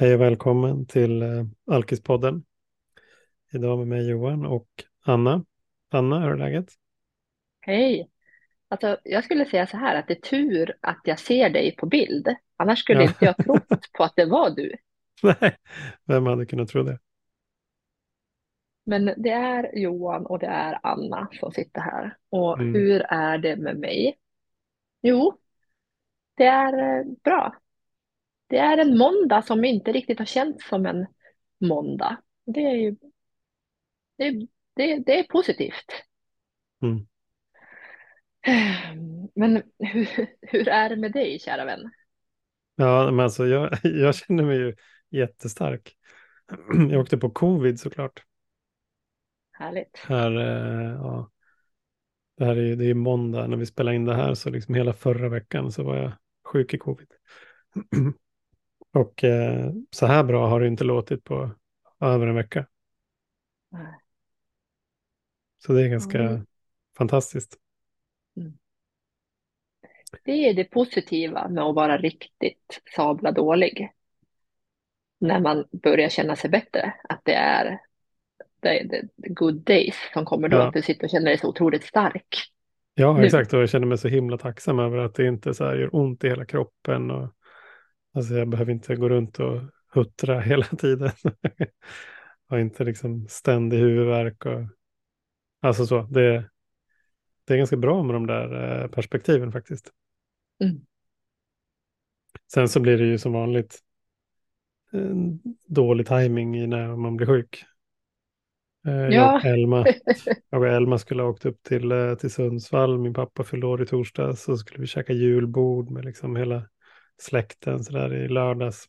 Hej och välkommen till eh, Alkispodden. Idag med mig Johan och Anna. Anna, hur är läget? Hej! Alltså, jag skulle säga så här att det är tur att jag ser dig på bild. Annars skulle Ja, inte jag trott på att det var du. nej, vem hade kunnat tro det? Men det är Johan och det är Anna som sitter här. Och Mm. hur är det med mig? Jo, det är eh, bra. Det är en måndag som inte riktigt har känts som en måndag. Det är ju, det, det, det är positivt. Mm. Men hur, hur är det med dig, kära vän? Ja, men alltså jag, jag känner mig ju jättestark. Jag åkte på covid såklart. Härligt. Här, eh, ja, det här är ju det är måndag när vi spelar in det här, så liksom hela förra veckan så var jag sjuk i covid. Och eh, så här bra har det inte låtit på över en vecka. Så det är Mm. ganska fantastiskt. Det är det positiva med att vara riktigt sabla dålig. När man börjar känna sig bättre. Att det är the, the, good days som kommer då. Att Ja, du sitter och känner dig så otroligt stark Ja, nu. exakt. Och jag känner mig så himla tacksam över att det inte så här gör ont i hela kroppen. Och, alltså jag behöver inte gå runt och huttra hela tiden. och inte liksom ständig huvudvärk. Och, alltså så, det, det är ganska bra med de där eh, perspektiven faktiskt. Mm. Sen så blir det ju som vanligt eh, dålig timing i när man blir sjuk. Eh, jag och Elma, jag och Elma skulle ha åkt upp till, till Sundsvall. Min pappa fyllde år i torsdags. Så skulle vi käka julbord med liksom hela släkten så där i lördags.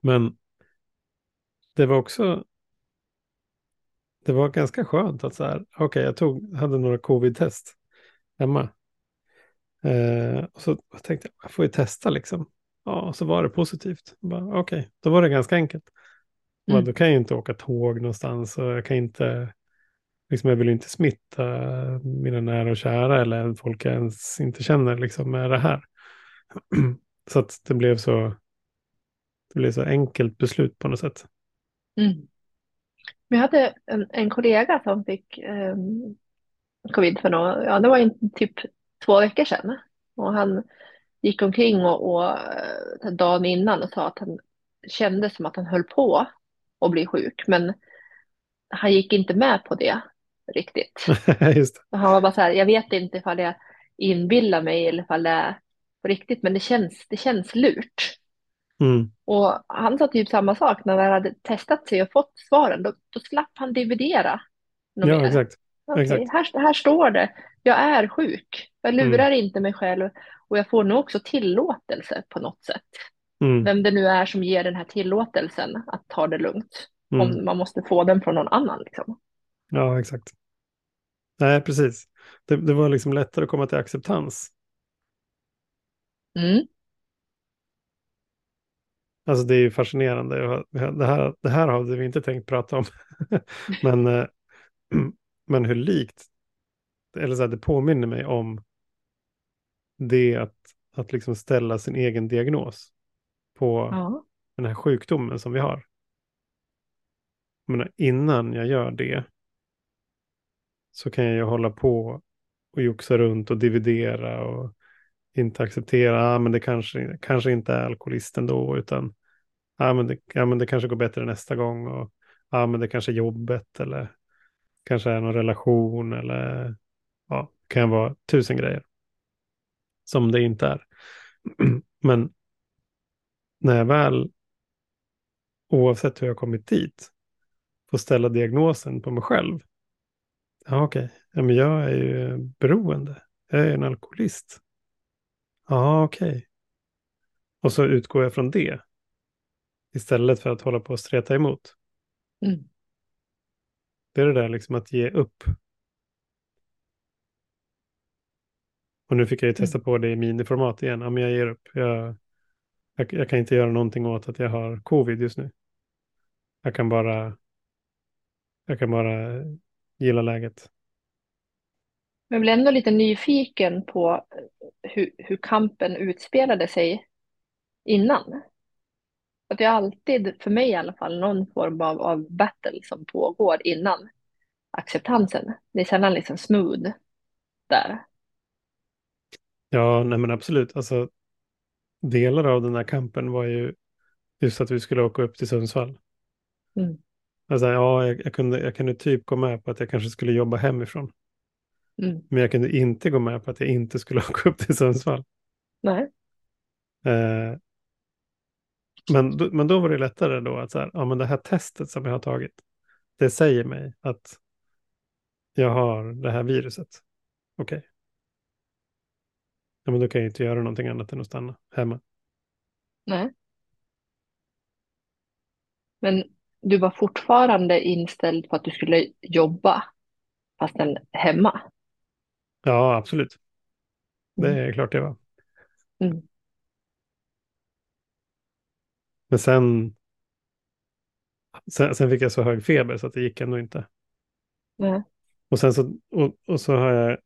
Men det var också, det var ganska skönt att så här, okej, okay, jag tog, hade några covid-test hemma. Eh, och så tänkte jag, jag får ju testa liksom. Ja, och så var det positivt. Okej, okay, då var det ganska enkelt. Bara, då mm. kan jag inte åka tåg någonstans och jag kan inte, liksom jag vill ju inte smitta mina nära och kära eller folk jag ens inte känner liksom med det här. Så att det blev så, det blev så enkelt beslut på något sätt. Mm. Jag hade en, en kollega som fick um, covid för några, ja det var in, typ två veckor sedan. Och han gick omkring och, och eh, dagen innan och sa att han kände som att han höll på att bli sjuk. Men han gick inte med på det riktigt. Han var bara så här, jag vet inte ifall jag inbillar mig eller ifall det är på riktigt, men det känns, det känns lurt. Mm. Och han sa typ samma sak när han hade testat sig och fått svaren. Då, då slapp han dividera Ja, exakt. Exakt. här, här står det. Jag är sjuk. Jag Mm. lurar inte mig själv och jag får nog också tillåtelse på något sätt. Mm. Vem det nu är som ger den här tillåtelsen att ta det lugnt. Mm. Om man måste få den från någon annan liksom. Ja, exakt. Nej, precis. Det, det var liksom lättare att komma till acceptans. Mm. Alltså det är ju fascinerande. Det här, det här hade vi inte tänkt prata om. men, eh, men hur likt, eller så här, det påminner mig om det att, att liksom ställa sin egen diagnos på Ja. den här sjukdomen som vi har. Menar, innan jag gör det så kan jag ju hålla på och joxa runt och dividera och inte acceptera, ah, men det kanske, kanske inte är alkoholisten då, utan ah, men det, ja, men det kanske går bättre nästa gång och ah, men det kanske är jobbet eller kanske är någon relation eller ja, det kan vara tusen grejer som det inte är. men när jag väl, oavsett hur jag kommit dit, får ställa diagnosen på mig själv. Ja, okej, okay. ja, men jag är ju beroende. Jag är en alkoholist. Ja, okej. Okay. Och så utgår jag från det. Istället för att hålla på och streta emot. Mm. Det är det där liksom att ge upp. Och nu fick jag ju testa Mm. på det i miniformat igen. Ja, men jag ger upp. Jag, jag, jag kan inte göra någonting åt att jag har covid just nu. Jag kan bara, jag kan bara gilla läget. Men jag blir ändå lite nyfiken på hur, hur kampen utspelade sig innan. Att det är alltid, för mig i alla fall, någon form av, av battle som pågår innan acceptansen. Det är sällan liksom smooth där. Ja, nej men absolut. Alltså, delar av den här kampen var ju just att vi skulle åka upp till Sundsvall. Mm. Alltså, ja, jag, jag, kunde, jag kunde typ gå med på att jag kanske skulle jobba hemifrån. Mm. Men jag kunde inte gå med på att jag inte skulle åka upp till Sundsvall. Nej. Eh, men, men då var det lättare då att så här, ja men det här testet som jag har tagit, det säger mig att jag har det här viruset. Okej. Ja men då kan jag inte göra någonting annat än att stanna hemma. Nej. Men du var fortfarande inställd på att du skulle jobba fastän hemma. Ja, absolut. Det Mm. är klart det var. Mm. Men sen, sen, sen fick jag så hög feber så att det gick ändå inte. Nej. Och sen så, och, och så har jag,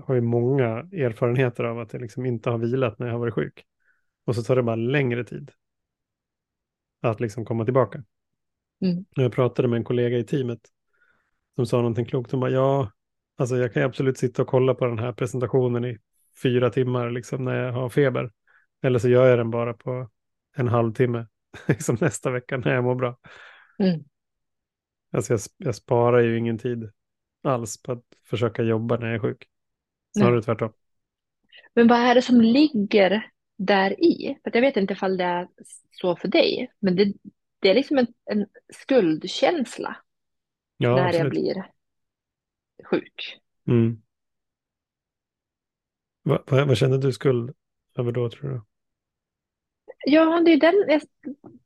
har ju många erfarenheter av att jag liksom inte har vilat när jag har varit sjuk. Och så tar det bara längre tid att liksom komma tillbaka. Mm. Jag pratade med en kollega i teamet som sa någonting klokt. Hon bara, ja, alltså jag kan ju absolut sitta och kolla på den här presentationen i fyra timmar liksom när jag har feber. Eller så gör jag den bara på en halvtimme liksom nästa vecka när jag mår bra. Mm. Alltså jag, jag sparar ju ingen tid alls på att försöka jobba när jag är sjuk. Snarare Nej. tvärtom. Men vad är det som ligger där i? För jag vet inte ifall det är så för dig, men det, det är liksom en, en skuldkänsla Ja, när jag absolut. blir sjuk. Mm. Va, va, vad kände du skuld över då tror du? Ja, det är den, jag,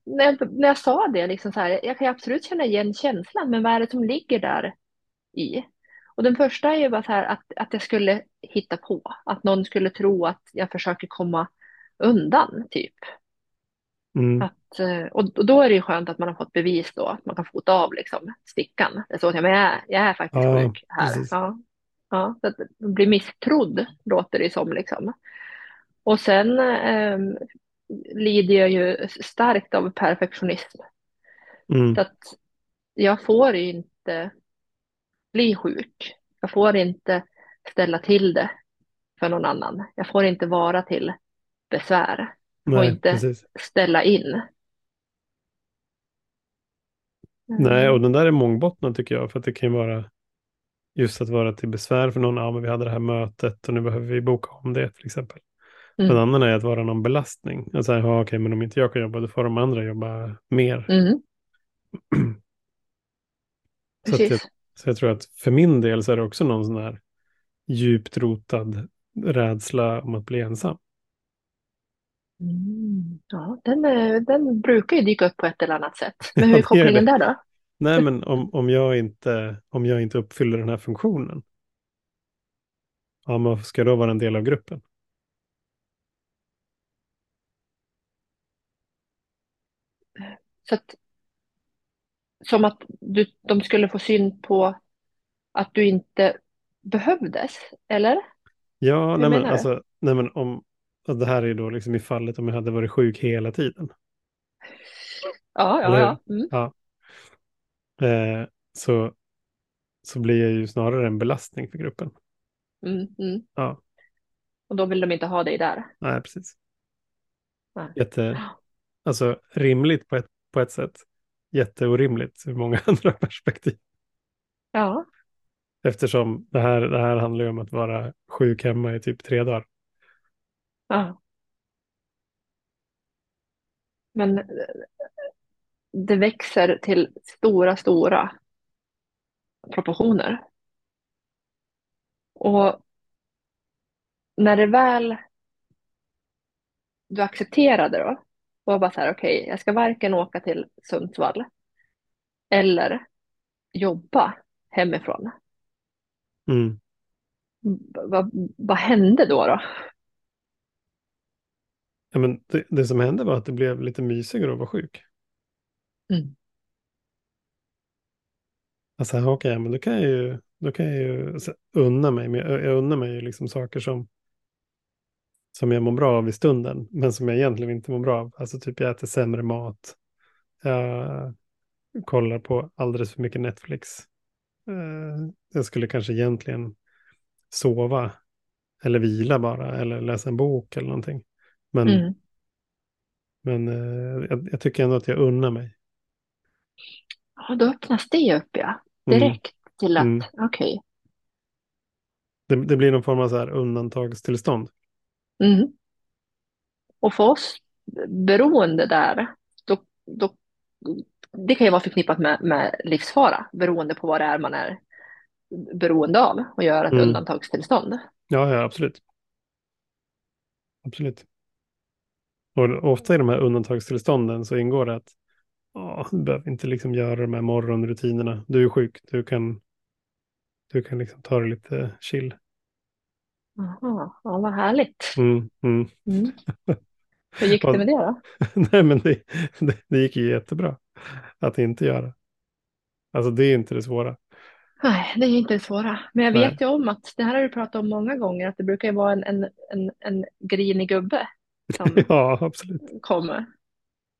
när, jag, när jag sa det, liksom så här, jag kan ju absolut känna igen känslan, men vad är det som ligger där i? Och den första är ju bara så här att, att jag skulle hitta på, att någon skulle tro att jag försöker komma undan, typ. Mm. Att, eh, och, då är det ju skönt att man har fått bevis då, att man kan fota av liksom stickan. Det är så att jag, men jag, är, jag är faktiskt Ja, sjuk här. Ja, ja, så att bli misstrodd låter det som liksom. Och sen ehm, lider jag ju starkt av perfektionism. Mm. Så att jag får ju inte bli sjuk. Jag får inte ställa till det för någon annan. Jag får inte vara till besvär. Nej, inte precis. ställa in. Nej, Mm. och den där är mångbottnad tycker jag. För att det kan ju vara just att vara till besvär för någon. Ja, men vi hade det här mötet och nu behöver vi boka om det till exempel. Den Mm. andra är att vara någon belastning. Alltså, ja, okej, men om inte jag kan jobba, då får de andra jobba mer. Mm. Så, jag, så jag tror att för min del så är det också någon sån här djupt rotad rädsla om att bli ensam. Mm. Ja, den, eh, den brukar ju dyka upp på ett eller annat sätt. Men hur är kopplingen där då? Nej, men om, om, jag inte, om jag inte uppfyller den här funktionen, ja, men ska jag då vara en del av gruppen? Så att, som att du, de skulle få syn på att du inte behövdes, eller? Ja, Hur nej men alltså, nej men om, och det här är då liksom i fallet om jag hade varit sjuk hela tiden, Ja, ja, ja. Mm. Ja. Eh, så, så blir jag ju snarare en belastning för gruppen. Mm, mm. Ja, Och då vill de inte ha dig där. nej, precis. Nej. Jätte, alltså rimligt på ett, på ett sätt, jätteorimligt ur många andra perspektiv. Ja, Eftersom det här, det här handlar ju om att vara sjuk hemma i typ tre dagar. Ja. Men eh, det växer till stora, stora proportioner. Och när det väl du accepterade då, var bara så här, okej, jag ska varken åka till Sundsvall eller jobba hemifrån. Mm. Vad, vad hände då då? Ja, men det, det som hände var att det blev lite mysigare att vara sjuk. Mm. Alltså, okej, men då kan jag ju, då kan jag ju unna mig, jag, jag unnar mig liksom saker som, som jag mår bra av i stunden, men som jag egentligen inte mår bra av. Alltså typ jag äter sämre mat, jag kollar på alldeles för mycket Netflix. Eh, jag skulle kanske egentligen sova eller vila bara, eller läsa en bok eller någonting. Men, Mm. men eh, jag, jag tycker ändå att jag unnar mig. Ja, då öppnas det upp ja. Mm. Direkt till att, Mm. okej. Det, det blir någon form av så här undantagstillstånd. Mm. Och för oss beroende där, då, då, det kan ju vara förknippat med, med livsfara beroende på vad det är man är beroende av och göra ett Mm. undantagstillstånd. Ja, ja, absolut. Absolut. Och ofta i de här undantagstillstånden så ingår det att ja, du behöver inte liksom göra de här morgonrutinerna. Du är sjuk, du kan, du kan liksom ta det lite chill. Aha, ja, vad härligt. Mm, mm. Mm. Hur gick det med det då? Nej, men det, det, det gick ju jättebra att inte göra. Alltså det är inte det svåra. Nej, det är inte det svåra. Men jag Nej. vet ju om att, det här har du pratat om många gånger, att det brukar ju vara en, en, en, en grinig gubbe som Ja, absolut. kommer.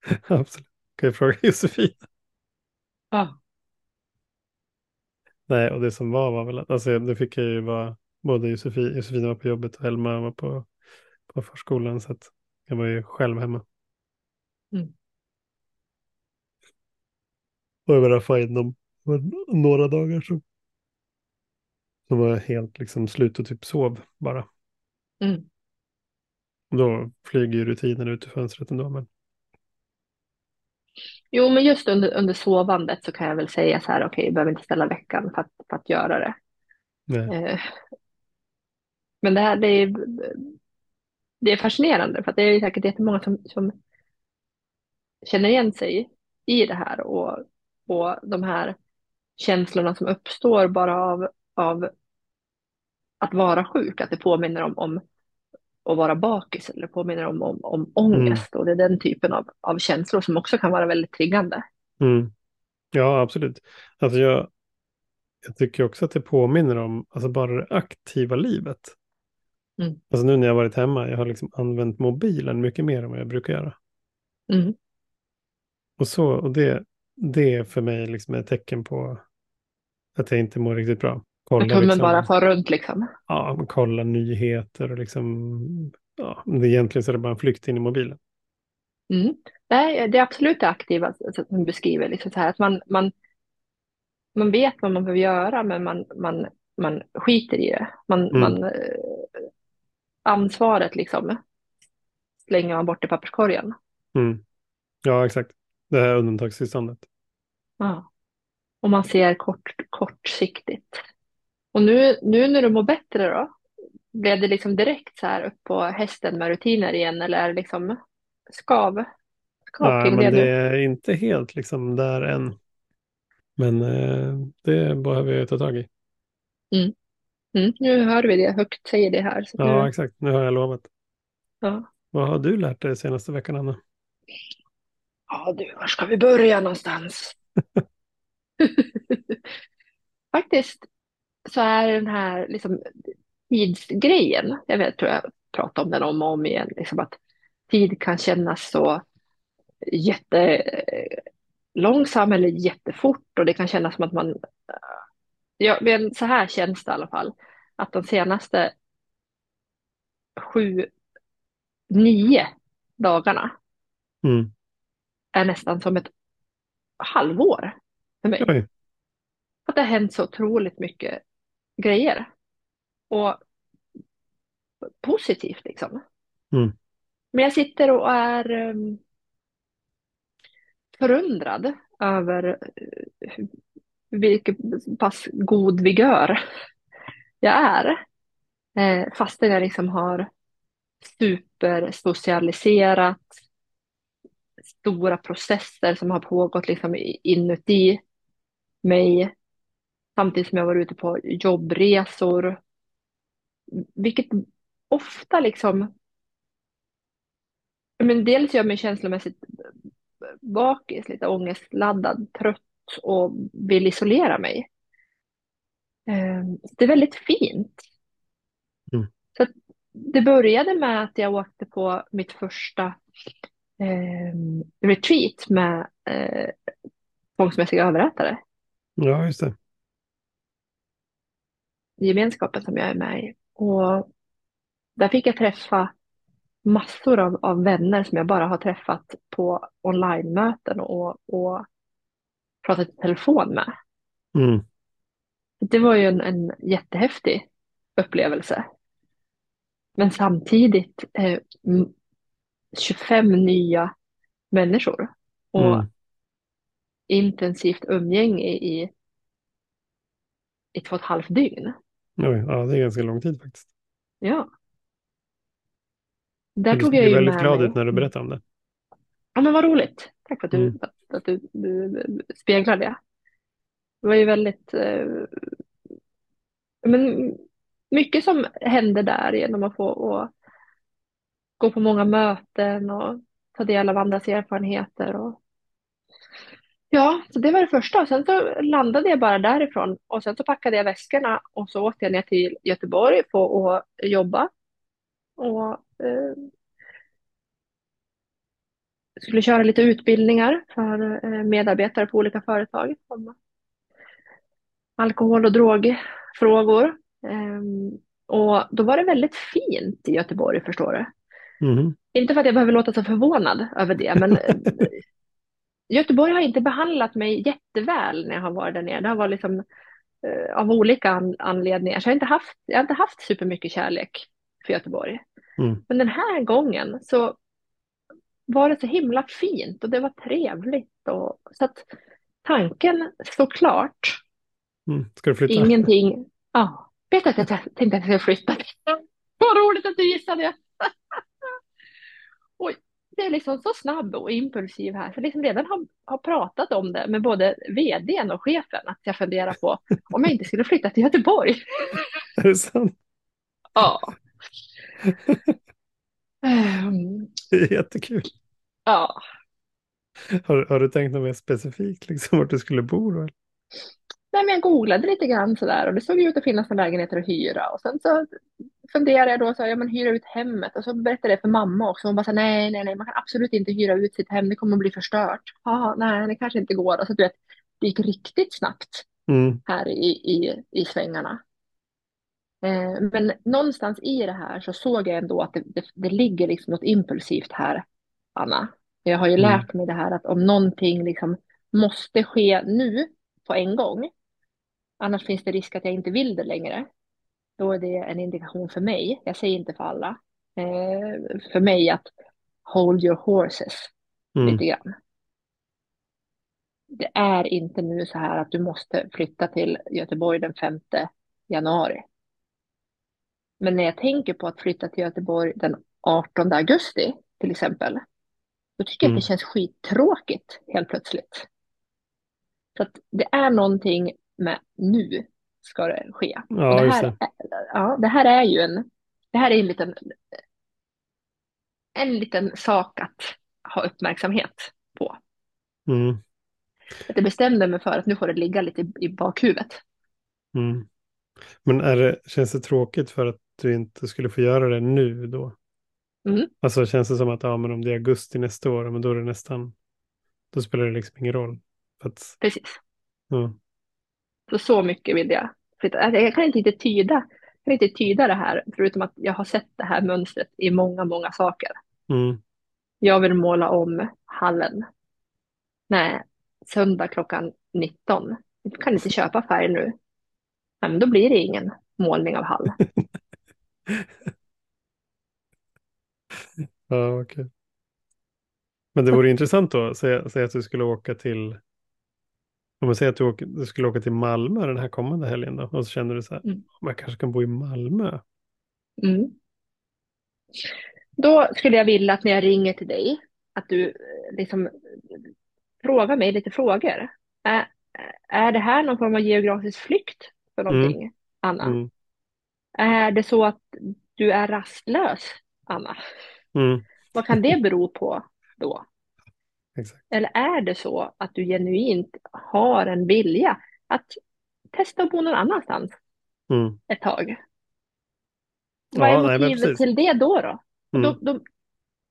absolut. Kan jag fråga Josefin? Ja. Nej, och det som var var väl att, alltså det fick jag ju vara, både Josefin, Josefin var på jobbet och Elma var på, på förskolan, så att jag var ju själv hemma. Mm. Och jag var fine de det var några dagar så. Så var jag helt liksom slut och typ sov bara. Mm. Då flyger ju rutinen ut ur fönstret ändå, men Jo, men just under, under sovandet så kan jag väl säga så här, okej, jag behöver inte ställa veckan för att, för att göra det. Eh, Men det här, det är, det är fascinerande för att det är säkert jättemånga som, som känner igen sig i det här och, och de här känslorna som uppstår bara av, av att vara sjuk, att det påminner om, om att vara bakis eller påminner om, om, om ångest och det är den typen av, av känslor som också kan vara väldigt triggande. Mm. Ja, absolut. Alltså jag, jag tycker också att det påminner om alltså bara det aktiva livet. Mm. Alltså nu när jag varit hemma, jag har liksom använt mobilen mycket mer än vad jag brukar göra. Mm. Och, så, och det, det är för mig liksom ett tecken på att jag inte mår riktigt bra. Kolla, När tummen liksom, bara far runt liksom. ja, men kolla nyheter och liksom, ja, det egentligen så är det bara en flykt in i mobilen. Mm. Nej, det är absolut det aktiva som du beskriver, liksom så här, att man, man, man vet vad man behöver göra men man, man, man skiter i det. Man, Mm. man, eh, ansvaret liksom slänger man bort i papperskorgen. Mm. Ja, exakt. Det här undantagstillståndet. Ja. Och man ser kort, kortsiktigt. Och nu, nu när du mår bättre då? Blev det liksom direkt så här upp på hästen med rutiner igen eller är det liksom skav? Skav till men det nu? är inte helt liksom där än. Men eh, det behöver jag ta tag i. Mm, nu hör vi det högt, säger det här. Ja, nu, exakt. Nu har jag lovat. ja. Vad har du lärt dig senaste veckan, Anna? Ja, du, var ska vi börja någonstans? Faktiskt så är den här liksom, tidsgrejen, jag vet, tror jag pratar om den om och om igen, liksom att tid kan kännas så jättelångsam eller jättefort och det kan kännas som att man, ja, men så här känns det i alla fall, att de senaste sju, nio dagarna Mm. är nästan som ett halvår för mig. Oj. Att det har hänt så otroligt mycket grejer. Och positivt liksom. Mm. Men jag sitter och är um, förundrad över uh, vilken pass god vigör jag är. Eh, fastän jag liksom har supersocialiserat stora processer som har pågått liksom inuti mig samtidigt som jag var ute på jobbresor. Vilket ofta liksom, men dels gör mig känslomässigt bakis, lite ångestladdad, trött och vill isolera mig. Eh, Det är väldigt fint. Mm. Så det började med att jag åkte på mitt första eh, retreat med eh, tvångsmässiga överrättare. Ja, just det. Gemenskapen som jag är med i. Och där fick jag träffa massor av, av vänner som jag bara har träffat på online-möten och, och pratat i telefon med. Mm. Det var ju en, en jättehäftig upplevelse. Men samtidigt eh, 25 nya människor och Mm. intensivt umgänge i, i två och ett halvt dygn. Oj, ja, det är ganska lång tid faktiskt. Ja. Där du tog jag ju väldigt med glad mig. ut när du berättar om det. Ja, men vad roligt. Tack för att du, Mm. att, att du, du speglar det. Det var ju väldigt... Eh, men mycket som hände där genom att få och gå på många möten och ta del av andras erfarenheter. Och... Ja, så det var det första. Och sen så landade jag bara därifrån och sen så packade jag väskorna och så åkte jag ner till Göteborg för att jobba. Och eh, skulle köra lite utbildningar för eh, medarbetare på olika företag om alkohol och drogfrågor. Ehm, och då var det väldigt fint i Göteborg, förstår du. Mhm. Inte för att jag behöver låta så förvånad över det, men eh, Göteborg har inte behandlat mig jätteväl när jag har varit där nere. Det har varit liksom eh, av olika an anledningar. Så jag har inte haft, jag har inte haft supermycket kärlek för Göteborg. Mm. Men den här gången så var det så himla fint och det var trevligt. Och, så att tanken såklart, Mm. Ska du flytta? ingenting. Ja, vet att jag tänkte att jag skulle flytta. Vad roligt att du gissade. Oj, är liksom så snabb och impulsiv här. Så liksom redan har, har pratat om det med både vdn och chefen. Att jag funderar på om jag inte skulle flytta till Göteborg. Är det sant? Ja. Det är jättekul. ja. Har, har du tänkt något mer specifikt, liksom vart du skulle bo då? Nej, men jag googlade lite grann sådär och det såg ju ut att finnas några lägenheter att hyra. Och sen så funderade jag då så här, ja men hyra ut hemmet. Och så berättade jag det för mamma också. Hon bara så här, nej, nej, nej, man kan absolut inte hyra ut sitt hem. Det kommer att bli förstört. Ja, nej, det kanske inte går. Och så du vet, det gick riktigt snabbt Mm. här i, i, i svängarna. Eh, men någonstans i det här så såg jag ändå att det, det, det ligger liksom något impulsivt här, Anna. Jag har ju Mm. lärt mig det här att om någonting liksom måste ske nu på en gång, annars finns det risk att jag inte vill det längre. Då är det en indikation för mig, jag säger inte för alla, eh, för mig att hold your horses Mm. lite grann. Det är inte nu så här att du måste flytta till Göteborg den 5 januari. Men när jag tänker på att flytta till Göteborg den 18 augusti till exempel, då tycker jag Mm. att det känns skittråkigt helt plötsligt. Så att det är någonting med nu ska det ske. Ja, det, här, det. ja, det här är ju en, det här är en liten, en liten sak att ha uppmärksamhet på. Mm. Att jag bestämde mig för att nu får det ligga lite i, i bakhuvudet. Mm. Men är det, känns det tråkigt för att du inte skulle få göra det nu då? Mm. Alltså känns det som att ja, men om det är augusti nästa år, men då är det nästan, då spelar det liksom ingen roll. Att, Precis. ja. Så, så mycket vill jag flytta. Alltså, Jag kan inte tyda, jag kan inte tyda det här, förutom att jag har sett det här mönstret i många, många saker. Mm. Jag vill måla om hallen. Nej, söndag klockan 19. Du kan inte köpa färg nu. Nej, men då blir det ingen målning av hall. Ja, okej. Men det vore intressant då, säga, säga att du skulle åka till, om man säger att du, åker, du skulle åka till Malmö den här kommande helgen då, och så känner du så här, Mm. "Om jag kanske kan bo i Malmö. Mm. Då skulle jag vilja att när jag ringer till dig, att du eh, liksom frågar mig lite frågor. Är, är det här någon form av geografisk flykt för någonting, Anna? Mm. Är det så att du är rastlös, Anna? Mm. Vad kan det bero på då? Exakt. Eller är det så att du genuint har en vilja att testa att bo någon annanstans Mm. ett tag? Vad är Ja, nej, motivet precis. till det då? Då? Mm. då, då?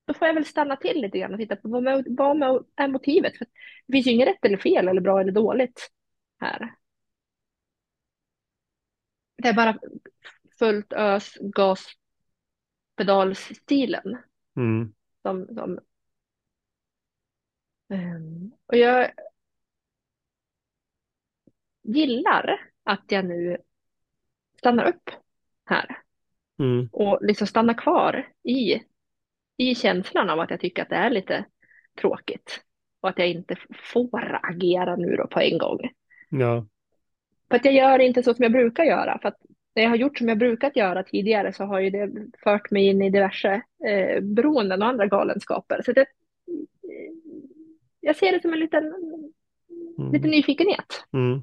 då får jag väl stanna till lite grann och titta på vad, vad är motivet? För det finns ju inget rätt eller fel eller bra eller dåligt här. Det är bara fullt ös gaspedalstilen Mm. som, som och jag gillar att jag nu stannar upp här Mm. och liksom stannar kvar i, i känslan av att jag tycker att det är lite tråkigt och att jag inte får agera nu då på en gång. Ja. För att jag gör inte så som jag brukar göra. För att när jag har gjort som jag brukat göra tidigare så har ju det fört mig in i diverse eh, beroenden och andra galenskaper. Så det, jag ser det som en liten, Mm. liten nyfikenhet. Mm.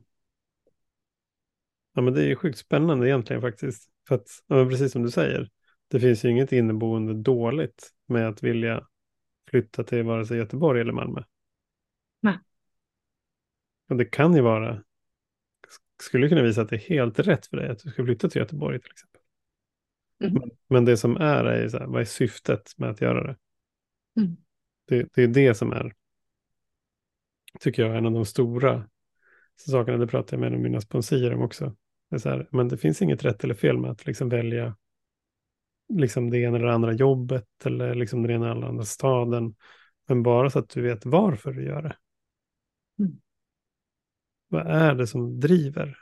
Ja, men det är ju sjukt spännande egentligen faktiskt. För att, ja, precis som du säger, det finns ju inget inneboende dåligt med att vilja flytta till vare sig Göteborg eller Malmö. Nej. Och det kan ju vara, skulle kunna visa att det är helt rätt för dig att du ska flytta till Göteborg till exempel. Mm. Men, men det som är, är så här, vad är syftet med att göra det? Mm. Det, det är det som är, tycker jag, en av de stora sakerna. Det pratar jag med mina sponsorer om också. Det är här, men det finns inget rätt eller fel med att liksom välja liksom det ena eller andra jobbet eller liksom den ena eller andra staden. Men bara så att du vet varför du gör det. Mm. Vad är det som driver?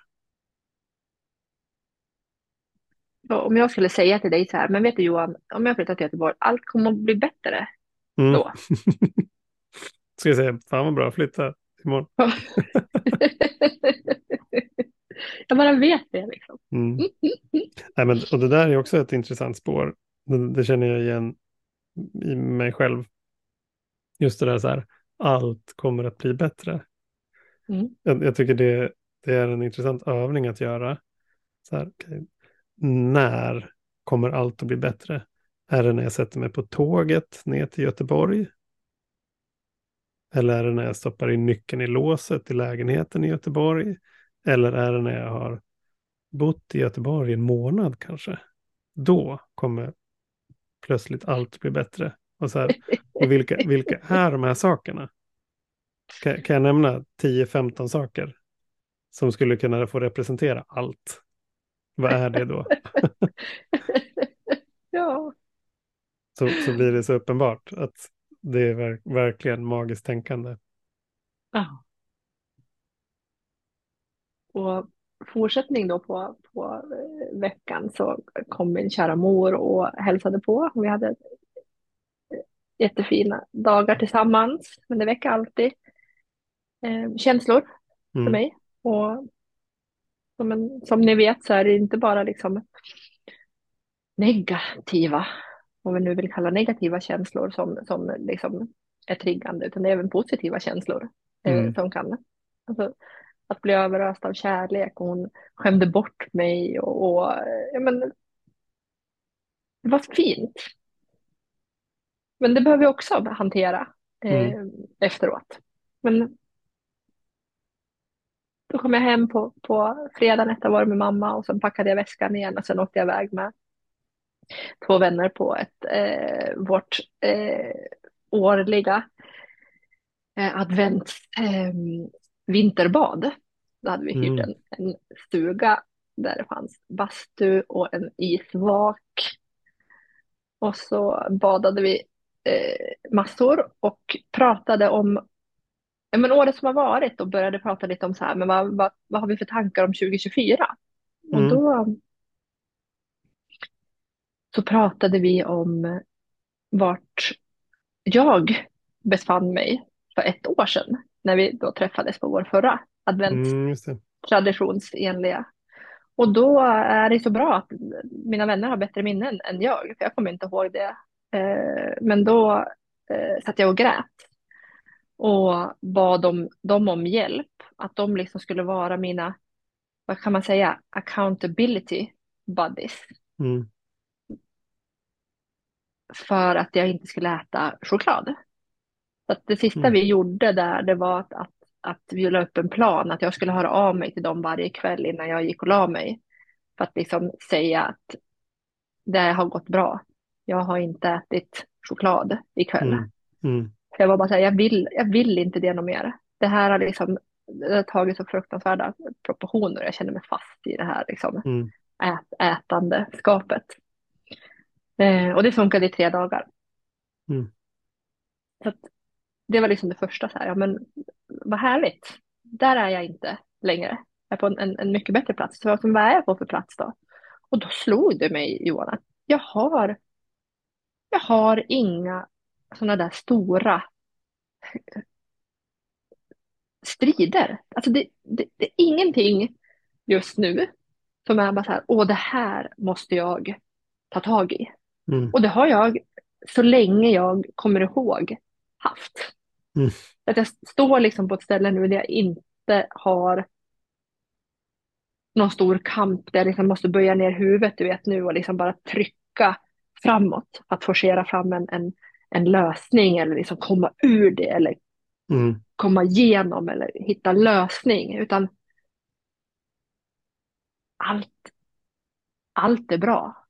Och om jag skulle säga till dig så här, men vet du Johan, om jag flyttar till Göteborg, allt kommer att bli bättre Mm. då. Ska jag säga, fan vad bra, flytta imorgon. jag bara vet det liksom. Mm. Nej, men, och det där är också ett intressant spår. Det, det känner jag igen i mig själv. Just det där så här, allt kommer att bli bättre. Mm. Jag, jag tycker det, det är en intressant övning att göra. Så här, okej, När kommer allt att bli bättre? Är det när jag sätter mig på tåget ner till Göteborg? Eller är det när jag stoppar in nyckeln i låset i lägenheten i Göteborg? Eller är det när jag har bott i Göteborg en månad kanske? Då kommer plötsligt allt bli bättre. Och, så här, och vilka, vilka är de här sakerna? Kan, kan jag nämna 10-15 saker som skulle kunna få representera allt? Vad är det då? ja. Så, så blir det så uppenbart att det är verk, verkligen magiskt tänkande. Ja. Och fortsättning då på, på eh, veckan så kom min kära mor och hälsade på. Vi hade eh, jättefina dagar tillsammans, men det väcker alltid eh, känslor för Mm. mig. Och som, en, som ni vet så är det inte bara liksom negativa, vad vi nu vill kalla negativa känslor som, som liksom är triggande, utan det är även positiva känslor eh, Mm. som kan, alltså, att bli överöst av kärlek och hon skämde bort mig och, och eh, ja, men, det var fint. Men det behöver vi också hantera eh, efteråt. Men då kom jag hem på, på fredagen efter ha varit med mamma och sen packade jag väskan igen och sen åkte jag iväg med två vänner på ett, eh, vårt eh, årliga eh, advents eh, vinterbad. Då hade vi hyrt Mm. en, en stuga där det fanns bastu och en isvak. Och så badade vi eh, massor och pratade om men året som har varit och började prata lite om så här, men vad, vad, vad har vi för tankar om 2024? Och Mm. då så pratade vi om vart jag befann mig för ett år sedan när vi då träffades på vår förra Mm, adventstraditionsenliga. Och då är det så bra att mina vänner har bättre minnen än jag, för jag kommer inte ihåg det. Eh, Men då eh, satt jag och grät och bad dem, dem om hjälp, att de liksom skulle vara mina, vad kan man säga, accountability buddies. Mm. För att jag inte skulle äta choklad. Så att det sista Mm. vi gjorde där, det var att, att, att vi la upp en plan, att jag skulle höra av mig till dem varje kväll innan jag gick och la mig. För att liksom säga att det har gått bra. Jag har inte ätit choklad ikväll. Mm. Mm. Så jag var bara så här, jag vill, jag vill inte det något mer. Det här har liksom det har tagit så fruktansvärda proportioner. Jag känner mig fast i det här liksom, Mm. ät, ätandeskapet. Eh, och det funkade i tre dagar. Mm. Så det var liksom det första, så här, ja men vad härligt. Där är jag inte längre. Jag är på en, en, en mycket bättre plats. Så vad är jag på för plats då? Och då slog det mig, Johan, att jag har, jag har inga sådana där stora strider. Alltså det, det, det är ingenting just nu som är bara så här, åh det här måste jag ta tag i. Mm. Och det har jag så länge jag kommer ihåg haft. Mm. Att jag står liksom på ett ställe nu där jag inte har någon stor kamp där jag liksom måste böja ner huvudet du vet nu och liksom bara trycka framåt att forcera fram en, en, en lösning eller liksom komma ur det eller Mm. komma igenom eller hitta lösning utan allt, allt är bra.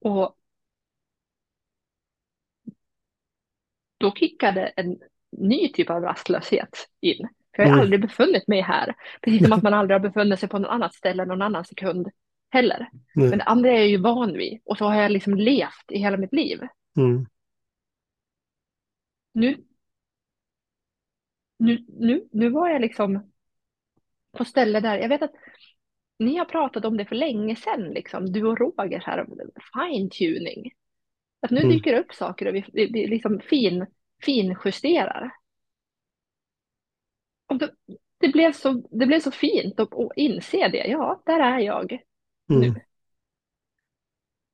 Och då kickade en ny typ av rastlöshet in. För jag har Mm. aldrig befunnit mig här. Precis som att man aldrig har befunnit sig på något annat ställe någon annan sekund heller. Nej. Men det andra är jag ju van vid. Och så har jag liksom levt i hela mitt liv. Mm. Nu, nu, nu, nu var jag liksom på ställe där, jag vet att ni har pratat om det för länge sedan, liksom, du och Roger, här, fine tuning. Att nu Mm. dyker det upp saker och vi, vi, vi liksom fin, finjusterar. Och det, det, blev så, det blev så fint att, att inse det. Ja, där är jag Mm. nu.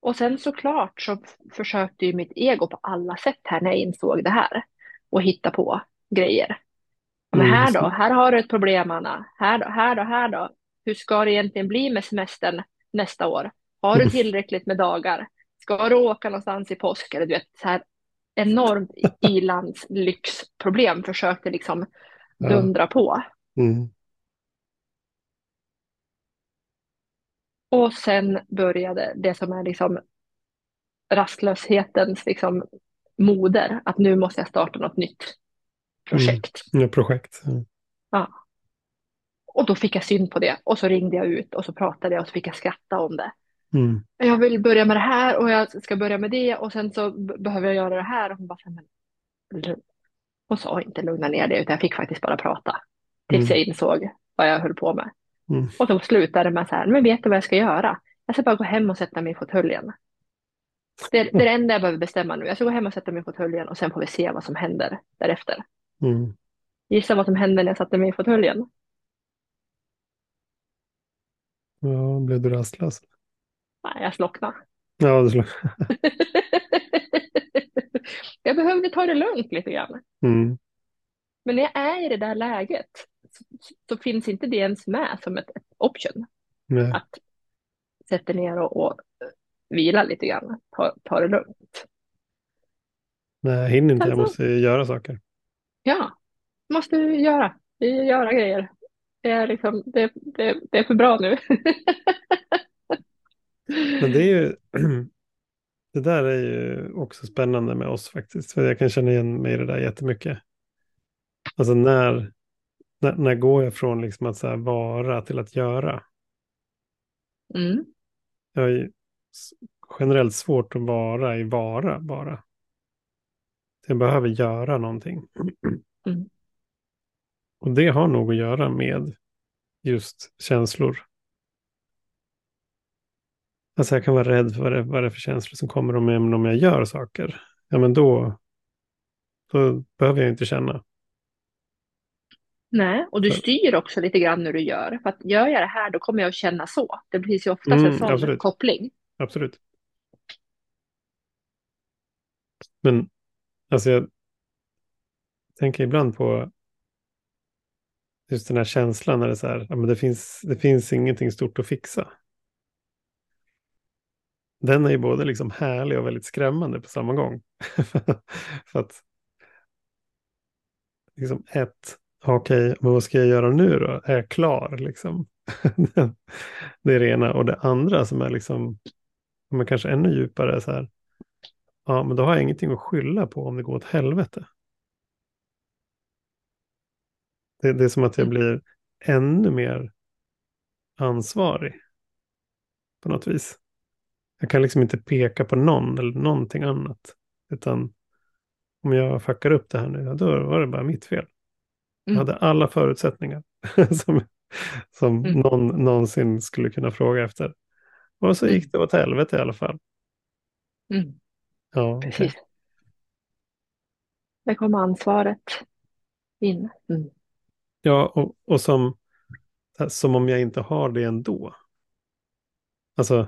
Och sen såklart så försökte ju mitt ego på alla sätt här när jag insåg det här och hitta på grejer. Men Mm, här då, här har du ett problem Anna. Här då, här då, här då. Hur ska det egentligen bli med semestern nästa år? Har du tillräckligt med dagar? Ska du åka någonstans i påsk? Eller du vet, så här enormt ilandslyxproblem försökte liksom Ja. dundra på. Mm. Och sen började det som är liksom rastlöshetens liksom moder, att nu måste jag starta något nytt projekt. Ja, projekt. Ja. Ja. Och då fick jag syn på det och så ringde jag ut och så pratade jag och så fick jag skratta om det. Mm. Jag vill börja med det här och jag ska börja med det och sen så behöver jag göra det här. Och hon bara, men. Hon sa inte lugna ner det utan jag fick faktiskt bara prata. Tills Mm. jag insåg vad jag höll på med. Mm. Och då slutade det med så här, men vet du vad jag ska göra? Jag ska bara gå hem och sätta mig i fåtöljen. Det, är- det är det enda jag behöver bestämma nu. Jag ska gå hem och sätta mig i fåtöljen och sen får vi se vad som händer därefter. Mm. Gissa vad som hände när jag satte mig i fåtöljen? Ja, blev du rastlös? Nej, jag slocknade. Ja, det slår. jag behövde ta det lugnt lite grann. Mm. Men när jag är i det där läget så, så finns inte det ens med som ett, ett option. Nej. Att sätta ner och, och vila lite grann. Ta, ta det lugnt. Nej, jag hinner inte. Jag Alltså- måste göra saker. Ja, måste vi göra. Göra grejer. Det är, liksom, det, det, det är för bra nu. Men det är ju... Det där är ju också spännande med oss faktiskt. För jag kan känna igen mig i det där jättemycket. Alltså när, när, när går jag från liksom att så vara till att göra? Mm. Jag har ju generellt svårt att vara i vara bara. Så jag behöver göra någonting. Mm. Och det har nog att göra med just känslor. Alltså jag kan vara rädd för vad det, vad det är för känslor som kommer om jag, om jag gör saker. Ja men då, då behöver jag inte känna. Nej, och du styr också lite grann när du gör. För att gör jag det här då kommer jag att känna så. Det blir ju oftast Mm, en sån absolut. koppling. Absolut. Men alltså jag tänker ibland på just den här känslan när det är så här, ja, men det finns, det finns ingenting stort att fixa. Den är ju både liksom härlig och väldigt skrämmande på samma gång. För att liksom ett, okej, men vad ska jag göra nu då? Är jag klar liksom? det är det ena. Och det andra som är liksom, men kanske ännu djupare, är så här, ja men då har jag ingenting att skylla på om det går åt helvete. Det, det är som att jag Mm. blir ännu mer ansvarig på något vis. Jag kan liksom inte peka på någon eller någonting annat. Utan om jag fuckar upp det här nu, då var det bara mitt fel. Jag Mm. hade alla förutsättningar som, som Mm. någon någonsin skulle kunna fråga efter. Och så gick det åt helvete i alla fall. Mm. Ja. Precis. Där kommer ansvaret in. Mm. Ja och, och som, som om jag inte har det ändå. Alltså,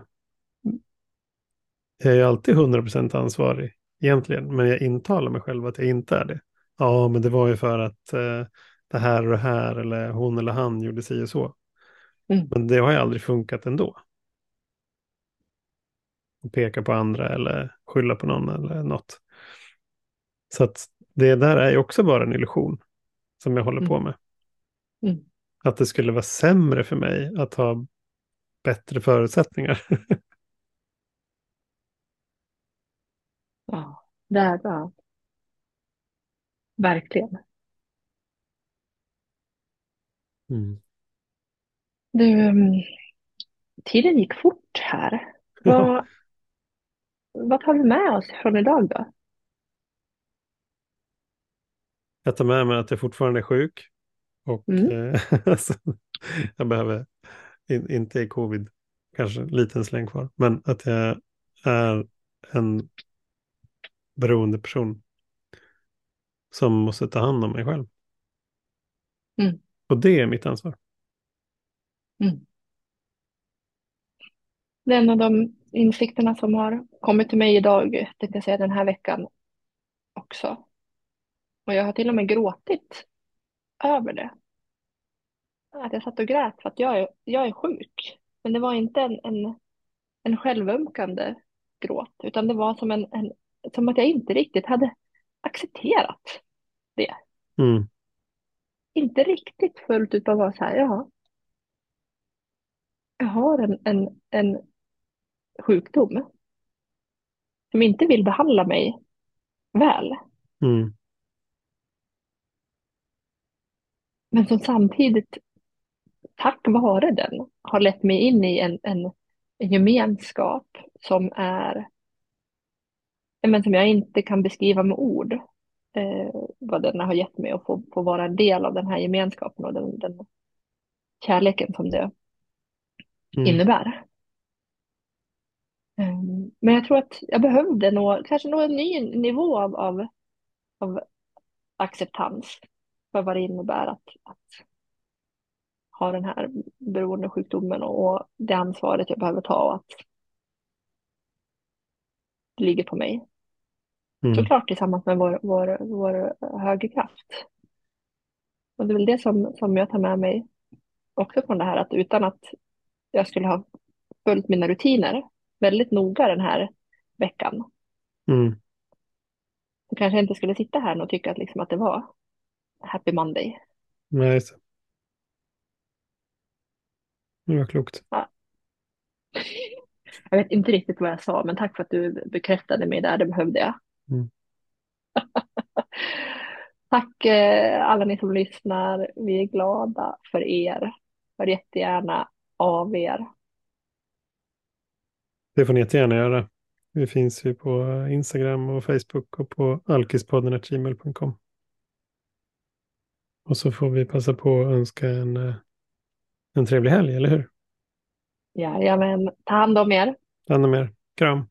jag är alltid 100% ansvarig egentligen, men jag intalar mig själv att jag inte är det. Ja, men det var ju för att eh, det här och det här, eller hon eller han gjorde sig och så. Mm. Men det har ju aldrig funkat ändå. Att peka på andra eller skylla på någon eller något. Så att det där är ju också bara en illusion som jag håller på Mm. med. Mm. Att det skulle vara sämre för mig att ha bättre förutsättningar. Ja, det är bra. Verkligen. Mm. Du, mm, tiden gick fort här. Vad, vad tar vi med oss från idag då? jag tar med mig att jag fortfarande är sjuk. Och Mm. eh, alltså, jag behöver, in, inte i covid, kanske en liten släng kvar. Men att jag är en beroende person som måste ta hand om mig själv. Mm. Och det är mitt ansvar. Mm. Det är en av de insikterna som har kommit till mig idag, tänkte jag säga, den här veckan också. Och jag har till och med gråtit över det. Att jag satt och grät för att jag är, jag är sjuk. Men det var inte en, en, en självömkande gråt, utan det var som, en, en, som att jag inte riktigt hade accepterat det. Mm. Inte riktigt fullt ut, bara så här, ja, jag har en, en, en sjukdom som inte vill behandla mig väl, Mm. Men som samtidigt, tack vare den, har lett mig in i en, en, en gemenskap som är, men som jag inte kan beskriva med ord, eh, vad den har gett mig att få, få vara en del av den här gemenskapen och den, den kärleken som det Mm. innebär. Um, men jag tror att jag behövde nå, kanske nå en ny nivå av, av, av acceptans för vad det innebär att, att ha den här beroendesjukdomen och, och det ansvaret jag behöver ta och att det ligger på mig. Mm. Såklart tillsammans med vår, vår, vår högerkraft. Och det är väl det som, som jag tar med mig också från det här att utan att jag skulle ha följt mina rutiner väldigt noga den här veckan Mm. så kanske jag inte skulle sitta här och tycka att, liksom att det var Happy Monday. Nej, just det. Det var klokt. Jag vet inte riktigt vad jag sa, men tack för att du bekräftade mig där, det behövde jag. Mm. Tack eh, alla ni som lyssnar, vi är glada för er. Hör jättegärna av er. Det får ni jättegärna göra. Vi finns ju på Instagram och Facebook och på alkispodden.gmail.com. Och så får vi passa på att önska en, eh, en trevlig helg, eller hur? Jajamän, ta hand om er. Ta hand om er. Kram.